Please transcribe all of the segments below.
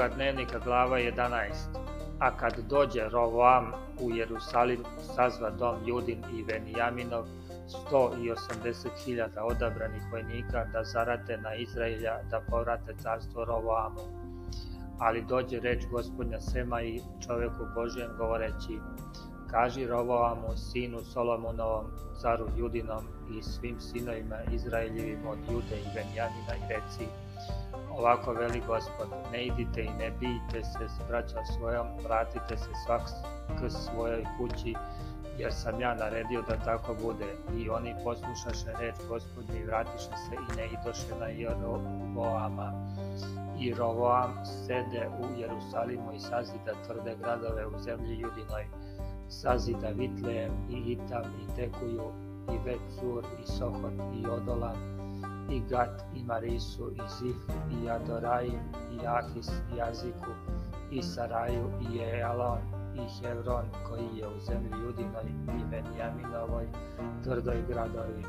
druga dnevnika glava 11. A kad dođe Rovoam u Jerusalim, sazva dom Judin i Venijaminov, 180.000 odabranih vojnika da zarate na Izraelja da povrate carstvo Rovoamu. Ali dođe reč gospodnja Sema i čoveku Božijem govoreći, kaži Rovoamu, sinu Solomonovom, caru Judinom i svim sinovima Izraeljevim od Jude i Benjamina i reci, ovako veli gospod, ne idite i ne bijte se s braćom svojom, vratite se svak k svojoj kući, jer sam ja naredio da tako bude. I oni poslušaše reč gospodnje i vratiše se i ne idoše na Jeroboama. I Rovoam sede u Jerusalimu i sazida tvrde gradove u zemlji Judinoj, sazida Vitlejem i Itam i Tekuju i Vecur i Sohot i Odolan i Gat i Marisu i Zif i Adoraim i Ahis i Aziku i Saraju i Jealon i Hevron koji je u zemlji Judinoj i Benjaminovoj tvrdoj gradovi.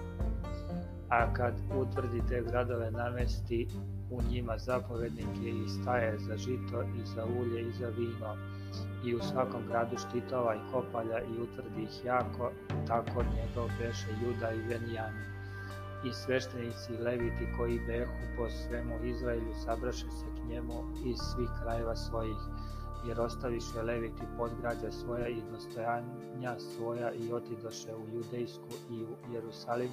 A kad utvrdi te gradove namesti u njima zapovednike i staje za žito i za ulje i za vino i u svakom gradu štitova i kopalja i utvrdi ih jako, tako njegov beše Juda i Benjamin. I sveštenici i leviti koji behu po svemu Izraelju sabraše se k njemu iz svih krajeva svojih jer ostaviše leviti podgrađa svoja i dostojanja svoja i otidoše u Judejsku i u Jerusalim,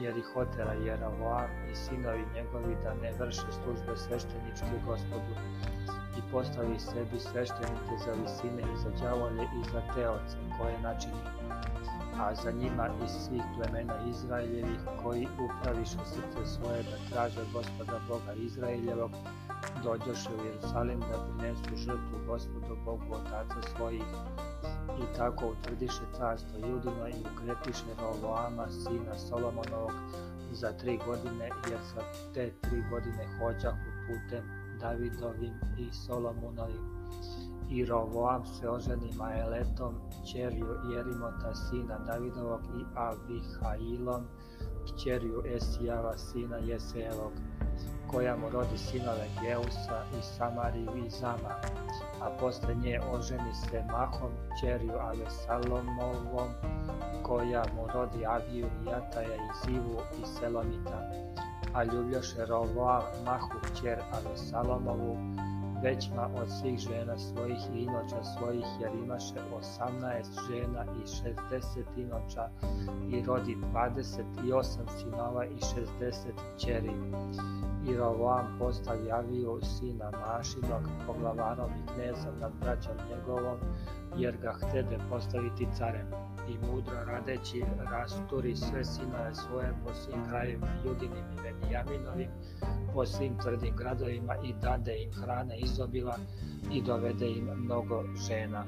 jer ih otera Jerovoam i sinovi njegovi da ne vrše službe svešteničke gospodu i postavi sebi sveštenike za visine i za đavolje i za teoce koje načini a za njima iz svih plemena Izraeljevih koji upraviše srce svoje da traže gospoda Boga Izraeljevog dođoše u Jerusalim da prinesu žrtvu gospodu Bogu otaca svojih. I tako utvrdiše carstvo Judino i ukrepiše Rovoama, sina Solomonovog, za tri godine, jer sa te tri godine hođahu putem Davidovim i Solomonovim. I Rovoam se oženi Maeletom, čerju Jerimota, sina Davidovog i Abihailom, kćerju Esijava, sina Jesejevog koja mu rodi sinove Geusa i Samariju i Zama, a posle nje oženi se Mahom, čerju Avesalomovom, koja mu rodi Aviju i Jataja i Zivu i Selomita, a ljubljaše Rovoa Mahu čer Avesalomovu, većma od svih žena svojih i inoča svojih, jer imaše 18 žena i 60 inoča i rodi 28 sinova i 60 čeri. I Rovoam postavi Aviju, sina Mašinog, poglavarom i knezom nad braćom njegovom, jer ga htede postaviti carem. I mudro radeći rasturi sve sinove svoje po svim krajevima Judinim i Benijaminovim, po svim tvrdim gradovima i dade im hrane izobila i dovede im mnogo žena.